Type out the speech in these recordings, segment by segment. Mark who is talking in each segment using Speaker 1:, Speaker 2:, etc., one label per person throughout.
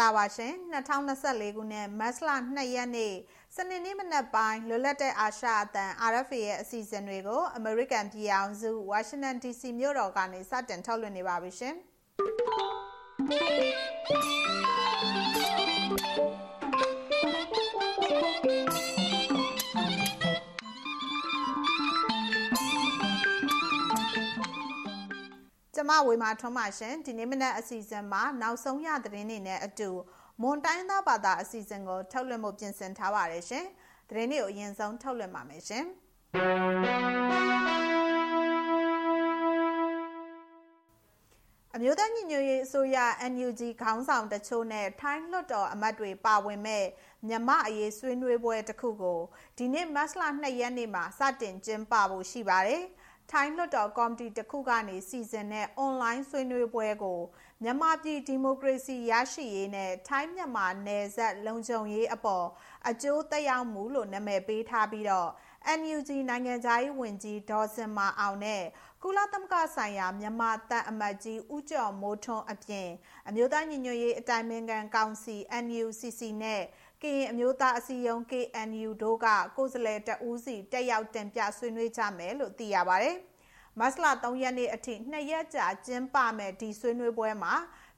Speaker 1: ္ဂလာပါရှင်2024ခုနှစ်မတ်လ2ရက်နေ့စနေနေ့မနက်ပိုင်းလွတ်လပ်တဲ့အာရှအသံ RFA ရဲ့အစီအစဉ်တွေကိုအမေရိကန်ပြည်အောင်စု Washington DC မြို့တော်ကနေစတင်ထုတ်လွှင့်နေပါပြီရှင် မဝေမာထွန်းပါရှင်ဒီနေ့မနက်အစီအစဉ်မှာနောက်ဆုံးရသတင်းတွေနဲ့အတူမွန်တိုင်းသားဘာသာအစီအစဉ်ကိုထုတ်လွှင့်မှုပြင်ဆင်ထားပါတယ်ရှင်သတင်းတွေကိုအရင်ဆုံးထုတ်လွှင့်ပါမယ်ရှင်အမျိုးသားညီညွတ်ရေးအစိုးရ NUG ခေါင်းဆောင်တချို့နဲ့ထိုင်းလွှတ်တော်အမတ်တွေပါဝင်မဲ့မြမအရေးဆွေးနွေးပွဲတစ်ခုကိုဒီနေ့မတ်လ2ရက်နေ့မှာစတင်ကျင်းပဖို့ရှိပါတယ်။ ထိုင်းလွှတ်တော်ကော်မတီတစ်ခုကနေစီစဉ်တဲ့အွန်လိုင်းဆွေးနွေးပွဲကိုမြန်မာပြည်ဒီမိုကရေစီရရှိရေးနဲ့ထိုင်းမြန်မာနယ်စပ်လုံခြုံရေးအပေါ်အကျိုးသက်ရောက်မှုလို့နာမည်ပေးထားပြီးတော့ NUG နိုင်ငံသားရေးဝန်ကြီးဒေါ်စင်မာအောင်နဲ့ကုလသမဂ္ဂဆိုင်ရာမြန်မာတပ်အမတ်ကြီးဦးကျော်မိုးထွန်းအပြင်အမျိုးသားညီညွတ်ရေးအတိုင်းအမြံကောင်စီ NUCC နဲ့ ကရင်အမျိုးသားအစည်းအရုံး KNU တို့ကကိုယ်စားလှယ်တဦးစီတက်ရောက်တင်ပြဆွေးနွေးကြမယ်လို့သိရပါတယ်။မတ်လ3ရက်နေ့အထိနှစ်ရက်ကြာကျင်းပမယ်ဒီဆွေးနွေးပွဲမှာ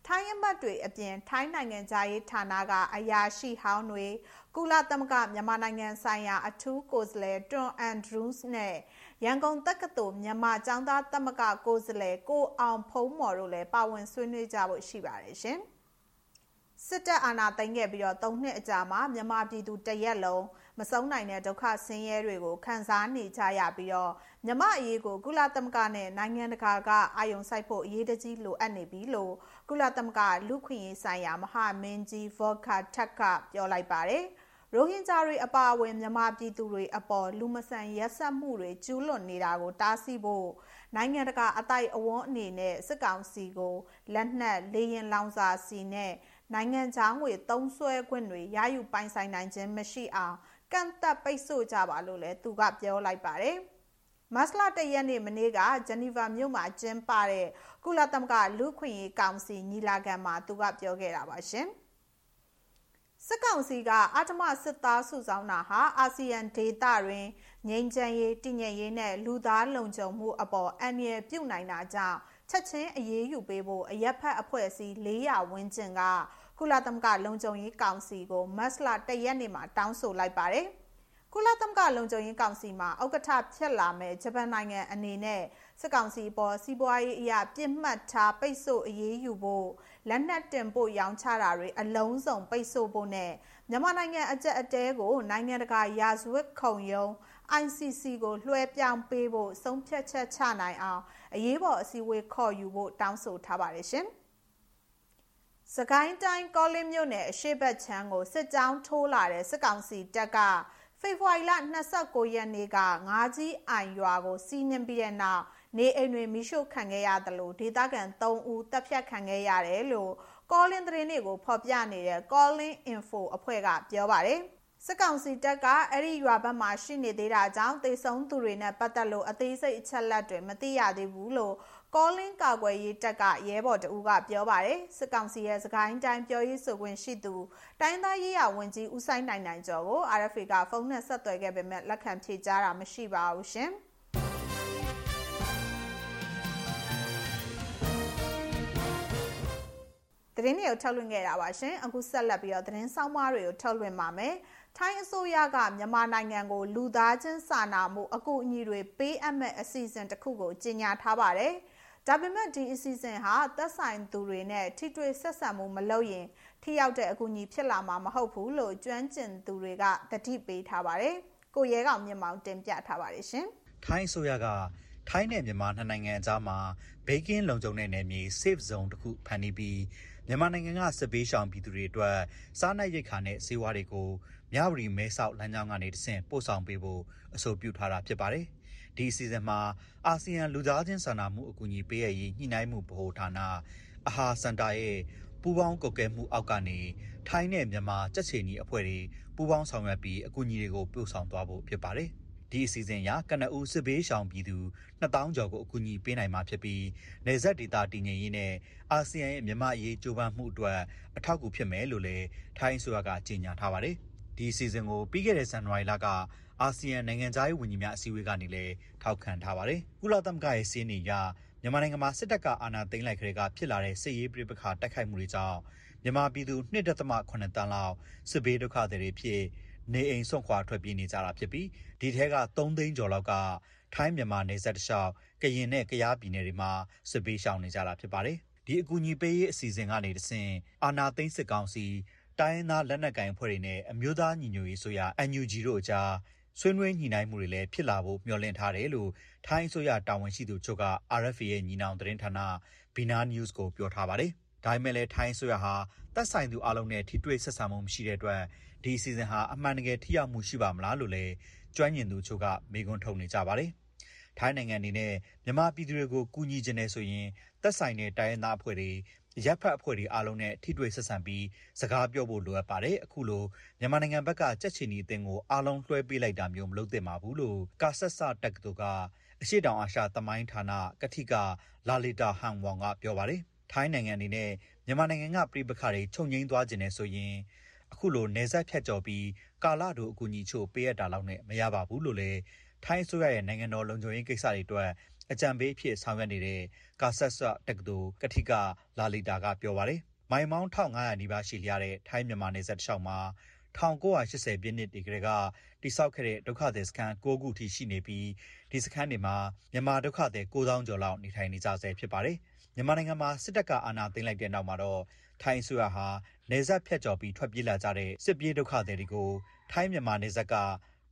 Speaker 1: ထိုင်းအမတ်တွေအပြင်ထိုင်းနိုင်ငံသားရေးဌာနကအရာရှိဟောင်းတွေကုလသမဂ္ဂမြန်မာနိုင်ငံဆိုင်ရာအထူးကိုယ်စားလှယ်တွန်အန်ဒရူးစ်နဲ့ရန်ကုန်တက္ကသိုလ်မြန်မာကျောင်းသားသမဂ္ဂကိုယ်စားလှယ်ကိုအောင်ဖုံးမော်တို့လည်းပါဝင်ဆွေးနွေးကြဖို့ရှိပါတယ်ရှင်။ စစ်တပ်အာဏာသိမ်းခဲ့ပြီးတော့၃နှစ်အကြာမှာမြန်မာပြည်သူတရက်လုံးမဆုံးနိုင်တဲ့ဒုက္ခဆင်းရဲတွေကိုခံစားနေကြရပြီးတော့မြမအရေးကိုကုလသမဂ္ဂနဲ့နိုင်ငံတကာကအာယုံစိုက်ဖို့အရေးတကြီးလိုအပ်နေပြီလို့ကုလသမဂ္ဂလူခွင့်ရေးဆိုင်ရာမဟာမင်းကြီးဗော့ခါထက်ကပြောလိုက်ပါတယ်ရိုဟင်ဂျာတွေအပါအဝင်မြန်မာပြည်သူတွေအပေါ်လူမဆန်ရက်စက်မှုတွေကျူးလွန်နေတာကိုတားဆီးဖို့နိုင်ငံတကာအတိုက်အဝန်းအနေနဲ့စစ်ကောင်စီကိုလက်နက်လေရင်လောင်စာစီနဲ့ နိုင်ငံခြားငွေသုံးစွဲခွင့်တွေရယူပိုင်ဆိုင်နိုင်ခြင်းမရှိအောင်ကန့်သတ်ပိတ်ဆို့ကြပါလို့လည်းသူကပြောလိုက်ပါတယ်။မတ်လတရက်နေ့မနေ့ကဂျနီဗာမြို့မှာကျင်းပတဲ့ကုလသမဂ္ဂလူခွင့်ရေးကောင်စီညီလာခံမှာသူကပြောခဲ့တာပါရှင်။စစ်ကောင်စီကအထမစစ်သားစုဆောင်းတာဟာအာဆီယံဒေသတွင်ငြိမ်းချမ်းရေးတည်ငြိမ်ရေးနဲ့လူသားလုံခြုံမှုအပေါ်အန္တရာယ်ပြုနိုင်တာကြောင့် ချက်ချင်းအရေးယူပေးဖို့အရက်ဖက်အဖွဲ့အစည်း400ဝန်းကျင်ကကုလသမဂ္ဂလုံခြုံရေးကောင်စီကိုမတ်လ၁ရက်နေ့မှာတောင်းဆိုလိုက်ပါတယ်။ကုလသမဂ္ဂလုံခြုံရေးကောင်စီမှာဥက္ကဋ္ဌဖြစ်လာမဲ့ဂျပန်နိုင်ငံအနေနဲ့စစ်ကောင်စီပေါ်စီးပွားရေးအရာပြစ်မှတ်ထားပိတ်ဆို့အရေးယူဖို့လက်နက်တင်ပို့ရောင်းချတာတွေအလုံးစုံပိတ်ဆို့ဖို့နဲ့မြန်မာနိုင်ငံအကြက်အတဲကိုနိုင်ငံတကာရာဇဝတ်ခုံရုံး ICC ကိုလွှဲပြောင်းပေးဖို့ဆုံးဖြတ်ချက်ချနိုင်အောင်အရေးပေါ်အစည်းအဝေးခေါ်ယူဖို့တောင်းဆိုထားပါတယ်ရှင်။စကိုင်းတိုင်းကောလင်းမြို့နယ်အရှိတ်ချမ်းကိုစစ်ကြောင်းထိုးလာတဲ့စစ်ကောင်စီတပ်ကဖေဖော်ဝါရီလ29ရက်နေ့ကငါးကြီးအိုင်ရွာကိုစီးနင်းပြီးတဲ့နောက်နေအိမ်တွေမိရှို့ခံခဲ့ရတယ်လို့ဒေသခံ3ဦးတပ်ဖြတ်ခံခဲ့ရတယ်လို့ကောလင်းသတင်းတွေကိုဖော်ပြနေတဲ့ Calling Info အဖွဲ့ကပြောပါတယ် စစ်ကောင်စီတပ်ကအဲ့ဒီရွာဘက်မှာရှိနေသေးတာကြောင့်တေဆုံးသူတွေနဲ့ပတ်သက်လို့အသေးစိတ်အချက်လက်တွေမသိရသေးဘူးလို့ကောလင်းကာကွယ်ရေးတပ်ကရဲဘော်တဦးကပြောပါတယ်စစ်ကောင်စီရဲ့စကိုင်းတိုင်းပြောရေးဆိုခွင့်ရှိသူတိုင်းသားရေးရာဝန်ကြီးဦးဆိုင်နိုင်နိုင်ကျော်ကို RFA ကဖုန်းနဲ့ဆက်သွယ်ခဲ့ပေမဲ့လက်ခံဖြေကြားတာမရှိပါဘူးရှင်သတင်းတွေကိုထုတ်လွှင့်ခဲ့တာပါရှင်အခုဆက်လက်ပြီးတော့သတင်းဆောင်မတွေကိုထုတ်လွှင့်ပါမယ် ထိုင်းအစိုးရကမြန်မာနိုင်ငံကိုလူသားချင်းစာနာမှုအကူအညီတွေပေးအပ်မဲ့အစီအစဉ်တစ်ခုကိုကြေညာထားပါတယ်။ဒါပေမဲ့ဒီအစီအစဉ်ဟာသက်ဆိုင်သူတွေနဲ့ထိတွေ့ဆက်ဆံမှုမလုပ်ရင်ထိရောက်တဲ့အကူအညီဖြစ်လာမှာမဟုတ်ဘူးလို့ကျွမ်းကျင်သူတွေကတတိပေးထားပါတယ်။ကိုရဲကောင်မြင့်မောင်တင်ပြထားပါတယ်ရှင်။
Speaker 2: ထိုင်းအစိုးရကထိုင်းနဲ့မြန်မာနှစ်နိုင်ငံအကြားမှာဘေးကင်းလုံခြုံတဲ့နယ်မြေ safe zone တစ်ခုဖန်တီးပြီး မြန်မာနိုင်ငံကစစ်ပေးရှောင်ပြည်သူတွေအတွက်စားနပ်ရိက္ခာနဲ့ဆေးဝါးတွေကိုမြဝတီမဲဆောက်လမ်းကြောင်းကနေတဆင့်ပို့ဆောင်ပေးဖို့အဆိုပြုထားတာဖြစ်ပါတယ်။ဒီအစီအစဉ်မှာအာဆီယံလူသားချင်းစာနာမှုအကူအညီပေးရည်ညှိနှိုင်းမှုဗဟိုဌာနအဟာစင်တာရဲ့ပူးပေါင်းကုတ်ကဲမှုအောက်ကနေထိုင်းနဲ့မြန်မာကြက်ချေနီအဖွဲ့တွေပူးပေါင်းဆောင်ရွက်ပြီးအကူအညီတွေကိုပို့ဆောင်သွားဖို့ဖြစ်ပါတယ်။ ဒီဒီအစီအစဉ်အရကနဦးစစ်ဘေးရှောင်ပြည်သူ2000ကျော်ကိုအကူအညီပေးနိုင်မှာဖြစ်ပြီးနေဆက်ဒေတာတည်ငြိမ်ရေးနဲ့အာဆီယံရဲ့မြန်မာအရေးကြိုးပမ်းမှုအတွက်အထောက်အကူဖြစ်မယ်လို့လည်းထိုင်းအစိုးရကကြေညာထားပါတယ်။ဒီအစီအစဉ်ကိုပြီးခဲ့တဲ့ဇန်နဝါရီလကအာဆီယံနိုင်ငံသားရေးဝန်ကြီးများအစည်းအဝေးကနေလည်းထောက်ခံထားပါတယ်။ကုလသမဂ္ဂရဲ့စီးနေရမြန်မာနိုင်ငံမှာစစ်တပ်ကအာဏာသိမ်းလိုက်ခရေကဖြစ်လာတဲ့စစ်ရေးပြပခါတိုက်ခိုက်မှုတွေကြောင့်မြန်မာပြည်သူ2.8တန်းလောက်စစ်ဘေးဒုက္ခတွေဖြစ် နေအိမ်ဆွန့်ခွာထွက်ပြေးနေကြတာဖြစ်ပြီးဒီထဲက3သိန်းကျော်လောက်ကထိုင်းမြန်မာနယ်စပ်တလျှောက်ကရင်နဲ့ကယားပြည်နယ်တွေမှာစစ်ဘေးရှောင်နေကြတာဖြစ်ပါတယ်။ဒီအကူအညီပေးရေးအစီအစဉ်ကနေတဆင့်အာနာသိန်းစစ်ကောင်စီတိုင်းရင်းသားလက်နက်ကိုင်အဖွဲ့တွေနဲ့အမျိုးသားညီညွတ်ရေးဆိုရ NUG တို့အကြားဆွေးနွေးညှိနှိုင်းမှုတွေလည်းဖြစ်လာဖို့မျှော်လင့်ထားတယ်လို့ထိုင်းအစိုးရတာဝန်ရှိသူချုပ်က RFA ရဲ့ညီနောင်သတင်းဌာန Bina News ကိုပြောထားပါတယ်။ဒါပေမဲ့လည်းထိုင်းအစိုးရဟာသက်ဆိုင်သူအလုံးနဲ့ထိတွေ့ဆက်ဆံမှုမရှိတဲ့အတွက် ဒီအစီအစဉ်ဟာအမှန်တကယ်ထိရောက်မှုရှိပါမလားလို့လည်းကျွမ်းကျင်သူချုပ်ကမေးခွန်းထုတ်နေကြပါတယ်။ထိုင်းနိုင်ငံအနေနဲ့မြန်မာပြည်သူတွေကိုကူညီခြင်းနဲ့ဆိုရင်သက်ဆိုင်တဲ့တိုင်းရင်းသားအဖွဲ့တွေရပ်ဖက်အဖွဲ့တွေအားလုံးနဲ့ထိတွေ့ဆက်ဆံပြီးစကားပြောဖို့လိုအပ်ပါတယ်အခုလိုမြန်မာနိုင်ငံဘက်ကကြက်ချီနီအသင်းကိုအားလုံးလွှဲပေးလိုက်တာမျိုးမလုပ်သင့်ပါဘူးလို့ကာဆက်ဆတက္ကသိုလ်ကအရှိတောင်အာရှသမိုင်းဌာနကတိကလာလီတာဟန်ဝေါင်ကပြောပါတယ်ထိုင်းနိုင်ငံအနေနဲ့မြန်မာနိုင်ငံကပြည်ပခါတွေခြုံငိမ့်သွားခြင်းနဲ့ဆိုရင် အခုလိုနေဆက်ဖြတ်ကျော်ပြီး ကာလတို့အကူအညီချို့ ပေးရတာလောက်နဲ့ မရပါဘူးလို့လည်း ထိုင်းအစိုးရရဲ့ နိုင်ငံတော်လုံခြုံရေးကိစ္စတွေအတွက် အကြံပေးဖြစ် ဆောင်ရွက်နေတဲ့ကာဆက်ဆာတက္ကသိုလ်ကတိက လာလီတာ က ပြောပါတယ် မိုင်မောင်း1500နီးပါးရှိလျားတဲ့ ထိုင်းမြန်မာ နယ်စပ်တစ်လျှောက်မှာ1980ပြည့်နှစ်တည်းက တည်းကတိစောက်ခဲ့တဲ့ ဒုက္ခသည်စခန်း9ခုထိ ရှိနေပြီး ဒီစခန်းတွေမှာ မြန်မာဒုက္ခသည်9000ကျော်လောက် နေထိုင်နေကြဆဲ ဖြစ်ပါတယ် မြန်မာနိုင်ငံမှာ စစ်တပ်က အာဏာသိမ်းလိုက်တဲ့နောက်မှာတော့ ထိုင်းအစိုးရဟာနေဆက်ဖြတ်ကျော်ပြီး ထွက်ပြေးလာကြတဲ့ စစ်ပြေးဒုက္ခသည်တွေကို ထိုင်းမြန်မာနယ်စပ်က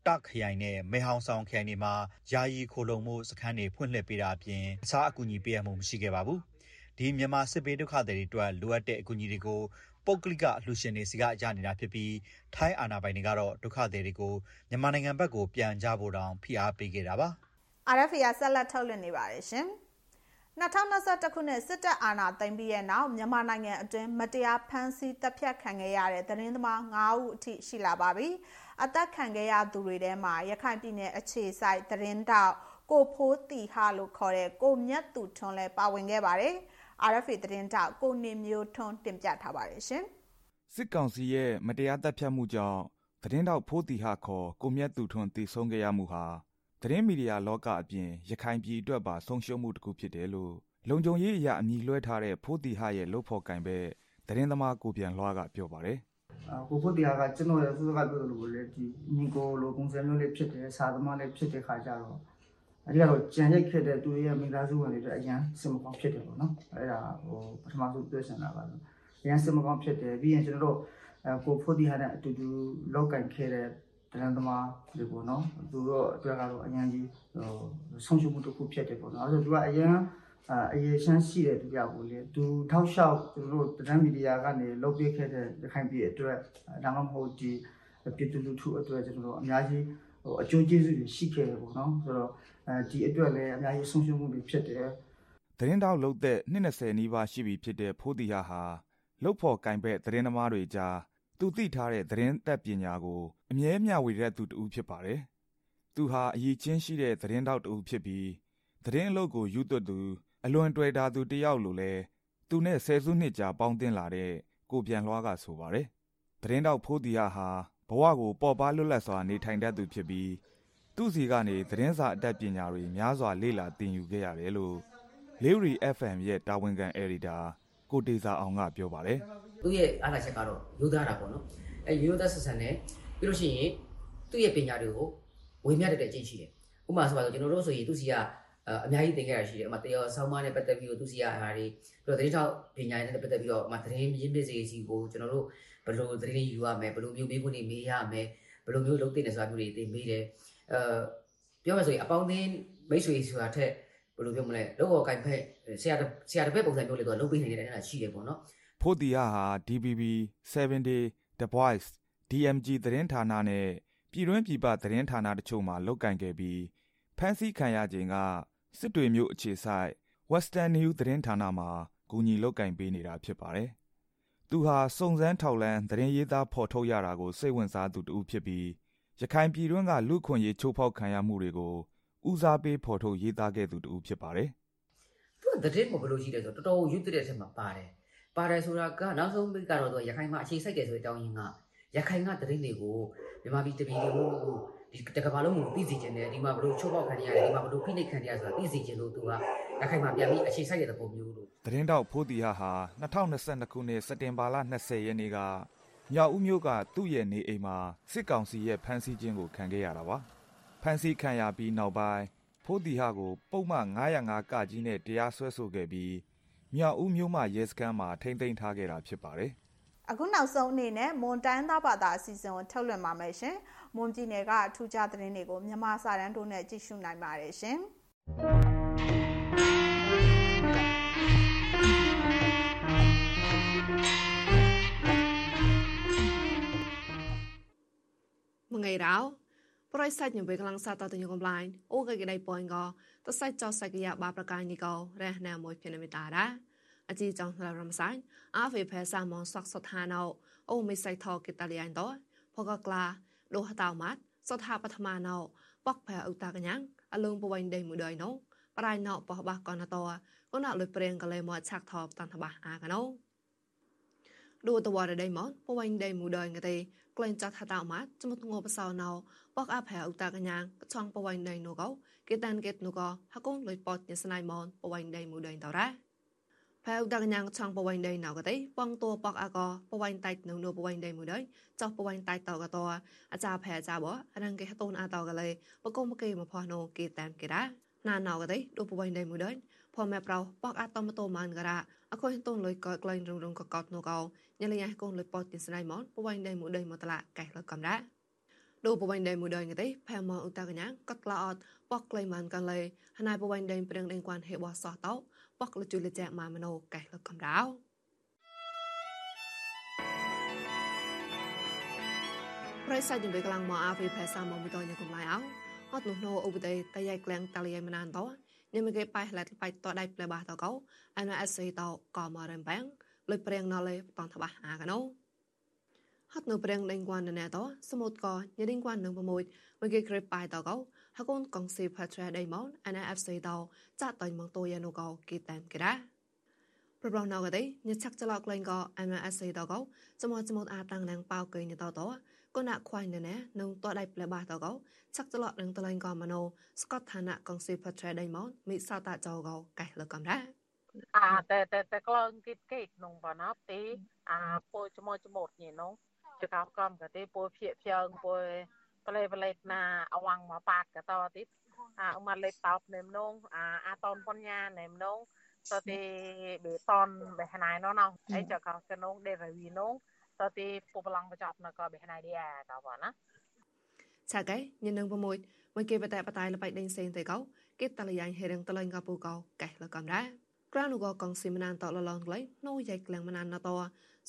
Speaker 2: တခရိုင်နဲ့မဲဟောင်ဆောင်ခရိုင်တွေမှာ ယာယီခိုလုံမှုစခန်းတွေ ဖွင့်လှစ်ပေးတာအပြင်အခြားအကူအညီပေးရမှု မရှိခဲ့ပါဘူး။ဒီ မြန်မာစစ်ပေးဒုက္ခသည်တွေအတွက် လိုအပ်တဲ့အကူအညီတွေကို ပုတ်ကလိကအလှူရှင်တွေစီက ရနေတာဖြစ်ပြီး ထိုင်းအာဏာပိုင်တွေကတော့ ဒုက္ခသည်တွေကို မြန်မာနိုင်ငံဘက်ကို ပြန်ကြဖို့တောင် ဖိအားပေးခဲ့တာပါ။
Speaker 1: RFA က ဆက်လက်ထုတ်လွှင့်နေပါတယ်ရှင်။ 2021ခုနှစ်စစ်တပ်အာဏာသိမ်းပြီးတဲ့နောက်မြန်မာနိုင်ငံအတွင်းမတရားဖမ်းဆီးတပ်ဖြတ်ခံခဲ့ရတဲ့သတင်းသမား9ဦးအထိရှိလာပါပြီ။အသက်ခံခဲ့ရသူတွေထဲမှာရခိုင်ပြည်နယ်အခြေစိုက်သတင်းတောက်ကိုဖိုးတီဟာလို့ခေါ်တဲ့ကိုမြတ်သူထွန်းလည်းပါဝင်ခဲ့ပါတယ်။ RFA သတင်းတောက်ကိုနေမျိုးထွန်းတင်ပြထားပါတယ်ရှင်။
Speaker 3: စစ်ကောင်စီရဲ့မတရားတပ်ဖြတ်မှုကြောင့်သတင်းတောက်ဖိုးတီဟာခေါ်ကိုမြတ်သူထွန်းတည်ဆုံးခဲ့ရမှုဟာ သတင်းမီဒီယာလောကအပြင်ရခိုင်ပြည်အတွက်ပါဆုံးရှုံးမှုတစ်ခုဖြစ်တယ်လို့လုံခြုံရေးအရာအမည်လွှဲထားတဲ့ဖိုးတီဟရဲ့လုပ်ဖို့ကင်ပဲသတင်းသမားကိုပြန်လွှားကပြောပါတယ်
Speaker 4: ကိုဖို့တရားကကျွန်တော်ရဲ့သူကပြောလို့လေဒီညီကိုလိုပုံစံမျိုးလေးဖြစ်တယ်စာသမားလေးဖြစ်တဲ့ခါကျတော့အဲဒီကတော့ကြံရိုက်ခဲ့တဲ့သူရဲ့မိသားစုဝင်တွေအတွက်အရန်စင်မကောင်းဖြစ်တယ်ပေါ့နော်အဲဒါဟိုပထမဆုံးပြောချင်တာပါအရန်စင်မကောင်းဖြစ်တယ်ပြီးရင်ကျွန်တော်တို့ကိုဖို့တရားနဲ့အတူတူလောက်ကင်ခဲ့တဲ့ တရန်သမားတွေပေါ့နော်သူတို့အတွက်ကတော့အရန်ကြီးဟိုဆုံးရှုံးမှုတစ်ခုဖြစ်တယ်ပေါ့နော်အဲဆိုသူကအရန်အရေးရှမ်းရှိတဲ့သူပြောက်ကိုလေသူထောက်လျှောက်သူတို့တရန်မီဒီယာကနေလုပ်ပေးခဲ့တဲ့ရခိုင်ပြည်အတွက်ဒါမှမဟုတ်ဒီပြည်သူလူထုအတွက်ကျွန်တော်တို့အများကြီးဟိုအကျိုးကျေးဇူးတွေရှိခဲ့တယ်ပေါ့နော်ဆိုတော့အဲဒီအတွက်လည်းအများကြီးဆုံးရှုံးမှုတွေဖြစ်တယ်
Speaker 3: သတင်းတောက်လုတ်တဲ့20နီးပါးရှိပြီဖြစ်တဲ့ဖိုးတီဟာဟာလုတ်ဖို့ကင်ဘက်သတင်းသမားတွေကြားသူသိထားတဲ့သတင်းတက်ပညာကို အမြဲမျှဝေတဲ့သူတူဖြစ်ပါတယ်။သူဟာအရေးချင်းရှိတဲ့သတင်းတောက်တူဖြစ်ပြီးသတင်းအလုပ်ကိုယူသွတ်သူအလွန်တွေ့တာသူတယောက်လိုလဲသူနဲ့ဆယ်စုနှစ်ကြာပေါင်းတင်လာတဲ့ကိုပြန်လွှားကဆိုပါတယ်။သတင်းတောက်ဖိုးတီယာဟာဘဝကိုပေါ်ပါလွတ်လပ်စွာနေထိုင်တတ်သူဖြစ်ပြီးသူ့စီကနေသတင်းစာအတတ်ပညာတွေများစွာလေ့လာသင်ယူခဲ့ရတယ်လို့ Leary FM ရဲ့တာဝန်ခံအယ်ဒီတာကိုတေစာအောင်ကပြောပါတယ်။
Speaker 5: သူ့ရဲ့အားလာချက်ကတော့ရိုးသားတာပေါ့နော်။အဲရိုးသားဆက်ဆံတယ် ပြီးလို့ရှိရင်သူ့ရဲ့ပညာတွေကိုဝေမျှတတဲ့အကျင့်ရှိတယ်။ဥပမာဆိုပါတော့ကျွန်တော်တို့ဆိုရင်သူ့စီကအများကြီးသင်ခဲ့ရရှိတယ်အမတရားဆောင်းမနဲ့ပတ်သက်ပြီးတော့သူစီရအားတွေပြီးတော့သတင်းထောက်ပညာရေးနဲ့ပတ်သက်ပြီးတော့အမသတင်းရင်းမြစ်စီစီကိုကျွန်တော်တို့ဘယ်လိုသတင်းယူရမလဲဘယ်လိုမျိုးမေးခွန်းတွေမေးရမယ်ဘယ်လိုမျိုးလုပ်သင့်တယ်ဆိုတာမျိုးတွေသင်ပေးတယ်အဲပြောမှဆိုရင်အပေါင်းအသင်းမိတ်ဆွေဆိုတာထက်ဘယ်လိုပြောမလဲလောက်ကင်ဖက်ဆရာဆရာတစ်ဖက်ပုံစံမျိုးလေးတော့လုပ်ပေးနေတဲ့အဲ့ဒါရှိတယ်ပေါ့နော်
Speaker 3: ဖိုတီယာဟာ DBB 7 Day The Voice DMG သတင်းဌာနနဲ့ပြည်တွင်းပြည်ပသတင်းဌာနတချို့မှာလုပ်ကင်ခဲ့ပြီးဖမ်းဆီးခံရခြင်းကစစ်တွေမျိုးအခြေဆိုင် Western New သတင်းဌာနမှာဂူညီလုတ်ကင်ပေးနေတာဖြစ်ပါတယ်။သူဟာစုံစမ်းထောက်လန်းသတင်းရေးသားဖော်ထုတ်ရတာကိုစိတ်ဝင်စားသူတူဖြစ်ပြီးရရခိုင်ပြည်တွင်းကလူခွင့်ရေးချိုးဖောက်ခံရမှုတွေကိုဦးစားပေးဖော်ထုတ်ရေးသားခဲ့သူတူဖြစ်ပါတယ်။
Speaker 5: သူကတဲ့ကိုဘယ်လိုရှိလဲဆိုတော့တော်တော်ရွတ်တဲ့အထက်မှာပါတယ်။ပါတယ်ဆိုတာကနောက်ဆုံးပိကတော့သူရခိုင်မှာအခြေစိုက်တယ်ဆိုတဲ့အကြောင်းရင်းက ရခိုင်ကတဲ့တွေကိုမြန်မာပြည်တပြည်လုံးကိုဒီတကဘာလုံးကိုသိစေချင်တယ်ဒီမှာဘလို့ချိုးပေါက်ခံရတယ်ဒီမှာဘလို့ဖိနှိပ်ခံရဆိုတာသိစေချင်လို့သူကရခိုင်မှာပြန်ပြီးအခြေစိုက်တဲ့သဘောမျိုးလို့
Speaker 3: သတင်းတောက်ဖိုးတီဟာဟာ2022ခုနှစ်စက်တင်ဘာလ20ရက်နေ့ကမြောက်ဦးမြို့ကသူ့ရဲ့နေအိမ်မှာစစ်ကောင်စီရဲ့ဖမ်းဆီးခြင်းကိုခံခဲ့ရတာပါဖမ်းဆီးခံရပြီးနောက်ပိုင်းဖိုးတီဟာကိုပုံမှန်905ကကြီးနဲ့တရားစွဲဆိုခဲ့ပြီးမြောက်ဦးမြို့မှရဲစခန်းမှာထိမ့်သိမ်းထားခဲ့တာဖြစ်ပါတယ်
Speaker 1: အခုနောက်ဆုံးအနေနဲ့မွန်တန်းသားဘာသာအစီအစဉ်ကိုထုတ်လွှင့်ပါမယ်ရှင်။မွန်ပြည်နယ်ကထူးခြားသတင်းတွေကိုမြန်မာစာတန်းတို့နဲ့ကြည့်ရှုနိုင်ပါတယ်ရှင်။
Speaker 6: មងៃរោប្រយសាច់ញវេកលាំងសាតតញកំឡាញអូកកដៃប៉ងកតសាច់ចោសាច់កយ៉ាបាប្រកាយនីកោរះណាមួយភិនមេតារ៉ា អជីចងរំសាញ់អាវេផេសាមនសកសថាណោអូមិនសៃថកេតាលីអញតផកក្លាលោហតៅម៉ាត់សថាបឋមាណោបកផែឧតាកញ្ញាំងអលងបវៃដេមួយដៃណោប្រៃណោបោះបះកនតកនលុយព្រៀងកលេមកឆាក់ថបតន្តបះអាកណោឌូតវ៉ារដៃមកបវៃដេមួយដៃងទេក្លែងចាត់ហតៅម៉ាត់ចមុតងបសោណោបកអាផែឧតាកញ្ញាំងឆងបវៃដៃណូកោគេតានគេនូកោហកូនលុយប៉តញស្នៃមនបវៃដៃមួយដៃតរ៉ា ផៅដកញ៉ាងឆងបវៃដៃណៅកតៃប៉ងតួប៉កអកបវៃតៃនៅនៅបវៃដៃមួយដៃចោះបវៃតៃតកតអាចារផែអាចាបអរងគេតូនអាតកលេបកុំគេមកផោះណូគេតានគេរ៉ាណាណៅកតៃដូចបវៃដៃមួយដៃផមែប្រោប៉កអាតមតូម៉ានការ៉ាអកុយតូនលុយកក្លែងរងរងកកតនូកោញ៉លញ៉ៃកូនលុយប៉ទិនស្នៃម៉នបវៃដៃមួយដៃមកតឡាកែលកំរ៉ាដូបវៃដៃមួយដងទេផែមកឧតកញ្ញាកត់ក្លោអត់បកក្លៃម៉ានកលេហណៃបវៃដៃព្រៀងដេងគួនហេបោះសោះតោ បោះក្លជុលចាក់ម៉ាមណូកែលកំរោប្រៃសាច់នឹងពេលកលាំងមកអាវីផេសាមកមួយតញកំឡៃអោអត់នោះណូអូបដេតៃយ៉ៃក្លាំងតលីយ៉ៃមណានតោនេះមកគេប៉ៃឡាត់ប៉ៃតដៃផ្លែបាសតកោអានអេសីតោកមរិមបាំងលុយព្រៀងណលេតងតបាសអាកណូហត់នៅព្រៀងដេងគួនណែតោសមុតកញរិងគួននឹង6មកគេក្រេប៉ៃតកោ ហកូនកងស៊ីផាត្រាដៃម៉ោន NFC តោចាត់តៃម៉ងតូយ៉ានូកោគីតាមគេរ៉ាប្រប្រណៅកទេញឆាក់ចឡកលេងកោ NFC តោកោសមចមតអាតាំងណាងប៉ៅកេញតោតោកូនខ្វាយណែនឹងតដៃផ្លែបាតកោឆាក់ចឡកនឹងតលេងកោម៉ណូស្កតឋានៈកងស៊ីផាត្រាដៃម៉ោនមិសាតាចោកោកែលកំរ៉ា
Speaker 7: អាតែតែតែក្លងគិតគេក្នុងបណោទេអាពោចមចមតញីនោះចកោកំកទេពោភៀកភៀងពោប្ kalau balik na awang mapat kata tit a umat lek taup nem nong a a ton pon nya nem nong so ti be ton be hnai no no ai cho ka ke nong de rawi nong so ti pu palang ba chop na ko be hnai dia ka ba na
Speaker 6: ឆាកែញនឹងប្រមួយមកគេបតែបតែលបៃដេញសេងទៅកោគេតលយ៉ាងហេរឹងតលែងកពូកោកែលកំរ៉ាក្រានូកកងស៊ីមណានតលឡងក្លៃណូយ៉ៃក្លាំងមណានណត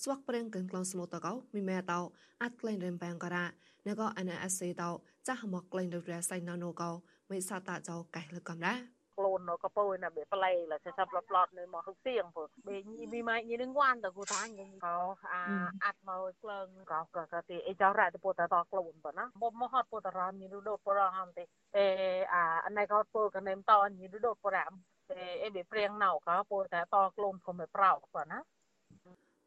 Speaker 6: ស្វាក់ប្រេងកឹងក្លងស្មូតកោមីមែតោអាត់ក្លែងរឹមបែងការ៉ា ណកោ NSC តោចាស់មកក្លែងរសៃណណូកោមិនសាតាចោកែលកំរ៉ា
Speaker 7: ខ្លួនក៏ពួយណាបេប្លែលសិសាប់ប្លត់នៅមកហឹកសៀងពុបេញីមីម៉ៃញីនឹងវ៉ាន់តគូតាញ់ក៏អាអាត់មកក្លងក៏ក៏ក៏ទីអីចោរ៉ាទៅពុតតខ្លួនប៉ុណ្ណាមកមកហត់ពុតរ៉ាញីដូតបរហាំទេអេអាអណៃក៏ពុកណេមតញីដូតបរ៉ាំអេអេបេព្រៀងណៅក៏ពុតតខ្លួនខ្ញុំមិនប្រោប៉ុណ្ណា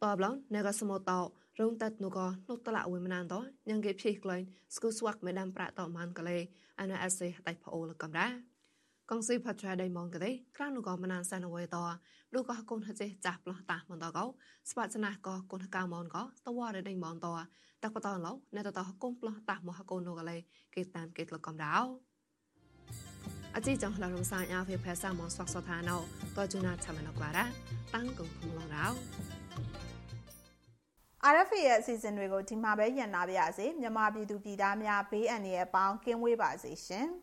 Speaker 6: តបឡងណែក៏សមតោរងតាត់នូក៏នុតឡាអ៊ុយមណានតញ៉ងគេភីក្លែងស្គូស្វាក់មេដាំប្រាក់តមានកលេអានអេសេតៃផអូលកំរ៉ាកងស៊ីផាត្រាដៃម៉ងកទេក្រានូក៏មណានសានអវេតឌូក៏កូនហចេចាស់ផ្លោះតាមនតកោស្បាចណាក៏កូនកៅម៉នក៏តវ៉ារដៃម៉នតតាក់បតឡោណែតតកូនផ្លោះតាមហកូននូកលេគេតាមគេក្លកំរោអជីចងឡរំសាញអាហ្វេផេសាមនស្វាក់សថាណៅតជូណាឆាមណកវ៉ារ៉ាតាំងកងភងឡងរោ
Speaker 1: RFA ရဲ့အစီအစဉ်တွေကိုဒီမှာပဲညံနာပါရစေမြန်မာပြည်သူပြည်သားများဘေးအန္တရာယ်ပေါင်းကင်းဝေးပါစေရှင်။